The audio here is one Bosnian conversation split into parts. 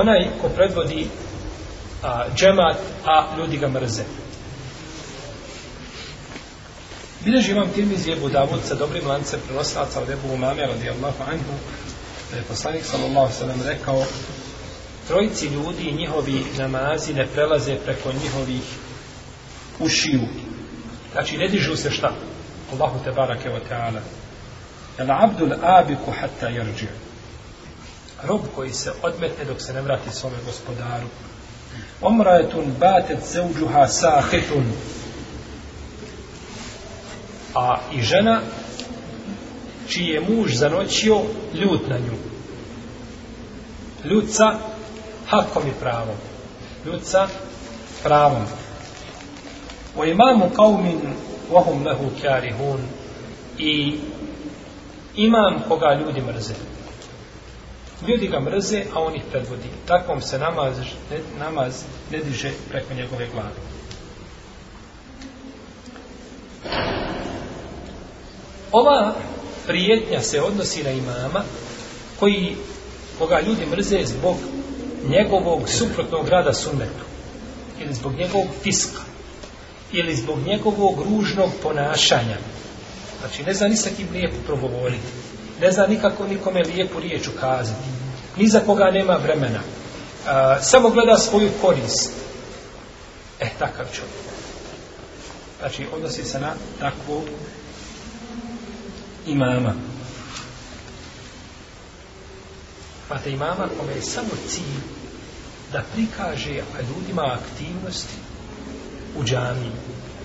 onaj ko predvodi a, džemat, a ljudi ga mrze. Bileži imam tim iz Jebu Davud sa dobrim lancem prenosilaca od Jebu Umame, radijallahu anhu, da je poslanik sallallahu sallam rekao trojici ljudi i njihovi namazi ne prelaze preko njihovih ušiju. Znači, ne dižu se šta? Allahu te barake wa ta'ala. Jel abdul abiku hatta jarđiju rob koji se odmetne dok se ne vrati svome gospodaru. Omrajetun batet zeuđuha sahetun. A i žena čiji je muž zanoćio ljut na nju. Ljut sa hakom i pravom. Ljut sa pravom. O imamu kaumin vahum lehu kjarihun i imam koga ljudi mrzeli Ljudi ga mrze, a on ih predvodi. Takvom se namaz ne, namaz ne diže preko njegove glave. Ova prijetnja se odnosi na imama koji koga ljudi mrze zbog njegovog suprotnog rada sunnetu ili zbog njegovog fiska ili zbog njegovog ružnog ponašanja. Znači, ne zna ni sa kim lijepo progovoriti ne zna nikako nikome lijepu riječ ukazati, ni za koga nema vremena, a, samo gleda svoju korist. E, takav čovjek. Znači, odnosi se na takvu imama. Imate imama kome je samo cilj da prikaže ljudima aktivnosti u džaniji,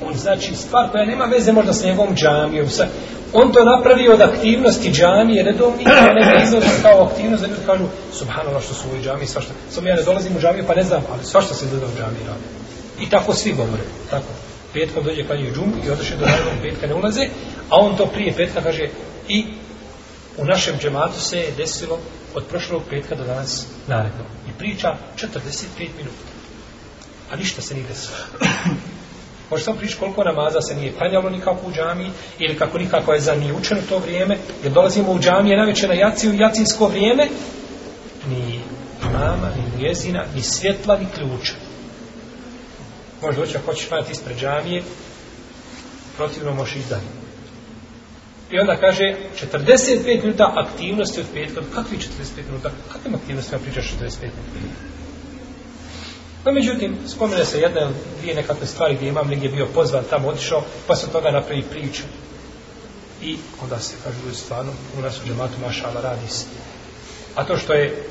on znači stvar koja nema veze možda sa njegovom džamijom sa, on to napravi od aktivnosti džamije redovni i neka iznosi kao aktivnost da ljudi kažu subhanallah što su u džamiji svašta samo ja ne dolazim u džamiju pa ne znam ali svašta se ljudi u džamiji radi i tako svi govore tako petka dođe kad je džum i odreše do najednog petka ne ulaze a on to prije petka kaže i u našem džematu se je desilo od prošlog petka do danas naredno i priča 45 minuta a ništa se nije desilo Možeš samo prići koliko namaza se nije klanjalo nikako u džami, ili kako nikako je za nije učeno to vrijeme, jer dolazimo u džamije na večer na jaciju, jacijsko vrijeme, ni mama, ni jezina, ni svjetla, ni ključa. Možeš doći ako hoćeš klanjati ispred džamije, protivno možeš ići dalje. I onda kaže, 45 minuta aktivnosti od petka, kakvi 45 minuta, kakvim aktivnostima pričaš 45 minuta? No, pa međutim, spomene se jedna ili dvije nekakve stvari gdje imam negdje bio pozvan, tamo otišao, pa se toga napravi priča. I onda se kažu, stvarno, u nas u džematu, maša Allah, radi se. A to što je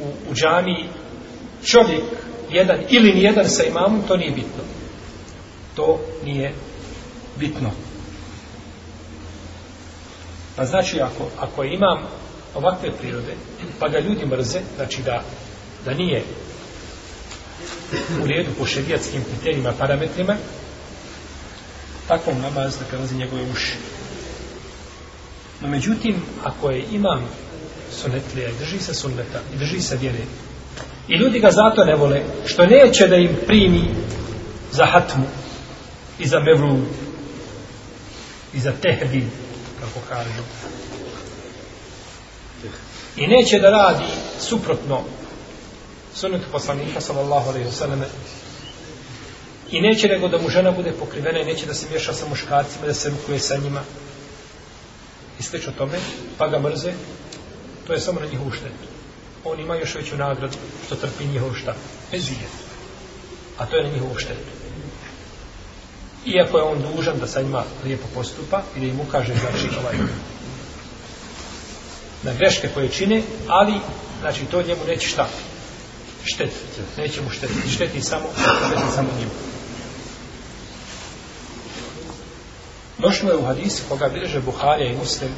u, u, u džami čovjek jedan ili nijedan sa imamom, to nije bitno. To nije bitno. Pa znači, ako, ako imam ovakve prirode, pa ga ljudi mrze, znači da, da nije u redu po šerijatskim kriterijima, parametrima, takvom namaz da prelazi njegove uši. No međutim, ako je imam sunetlija i drži se sunneta i drži se vjere, i ljudi ga zato ne vole, što neće da im primi za hatmu i za mevlu i za tehdi, kako kažu. I neće da radi suprotno sunnetu poslanika sallallahu alaihi wa sallam i neće nego da mu žena bude pokrivena i neće da se miješa sa muškarcima da se rukuje sa njima i sveć o tome pa ga mrze to je samo na njihovu štetu on ima još veću nagradu što trpi njihov šta ezije a to je na njihovu štetu iako je on dužan da sa njima lijepo postupa i da im ukaže znači ovaj na greške koje čine ali znači to njemu neće štapiti štetiti. Neće mu štetiti. Šteti samo, šteti samo njim. Došlo je u hadisi koga bilježe Buharija i Muslim.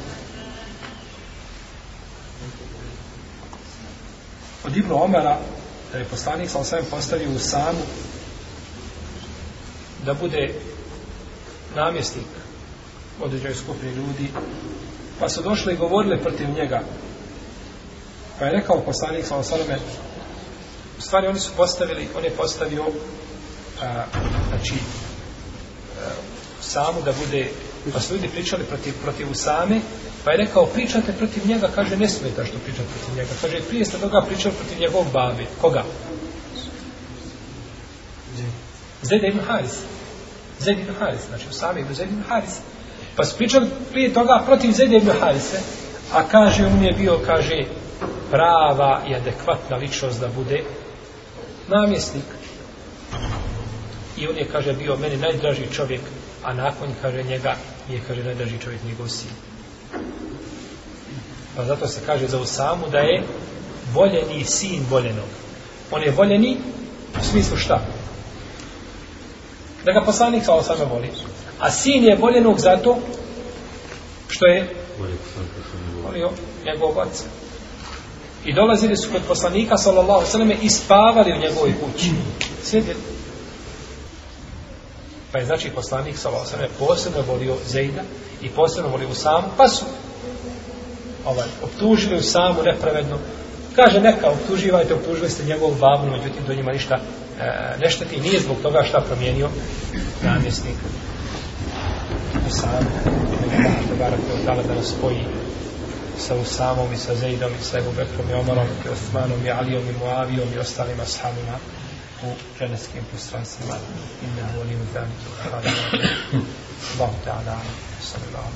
Od Ibnu Omera da je poslanik sa osvijem postavio u samu da bude namjestnik određenoj skupini ljudi pa su došli i govorili protiv njega pa je rekao poslanik sa osvijem stvari oni su postavili, on je postavio a, znači a, samu da bude, pa su ljudi pričali protiv, protiv usame, pa je rekao pričate protiv njega, kaže ne smeta što pričate protiv njega, kaže prije ste toga pričali protiv njegovog babi, koga? Zed ibn Haris. Zed ibn Haris, znači Usame ibn Zed ibn Haris. Pa su pričali prije toga protiv Zed ibn Harise, a kaže, on je bio, kaže, prava i adekvatna ličnost da bude namjesnik. I on je, kaže, bio meni najdraži čovjek, a nakon, kaže, njega je, kaže, najdraži čovjek njegov sin. Pa zato se kaže za Usamu da je voljeni sin voljenog. On je voljeni u smislu šta? Da ga poslanik kao sada voli. A sin je voljenog zato što je volio njegov otca. I dolazili su kod poslanika, sallallahu sallam, i spavali u njegovoj kući. Sjedili. Pa je znači poslanik, sallallahu sallam, posebno volio Zejda i posebno volio Usamu, pa su ovaj, optužili Usamu nepravedno. Kaže, neka, optuživajte, optužili ste njegov babu, međutim, do njima ništa e, ne šteti. Nije zbog toga šta promijenio namjesnik Usamu. Nije zbog toga da nas spoji sa Usamom i sa Zejdom i sa Ebu Bekrom i Omarom i Osmanom i Alijom i Muavijom i ostalim ashabima u dženevskim postranstvima. Inna volim zanim. Allahu ta'ala. Sallallahu.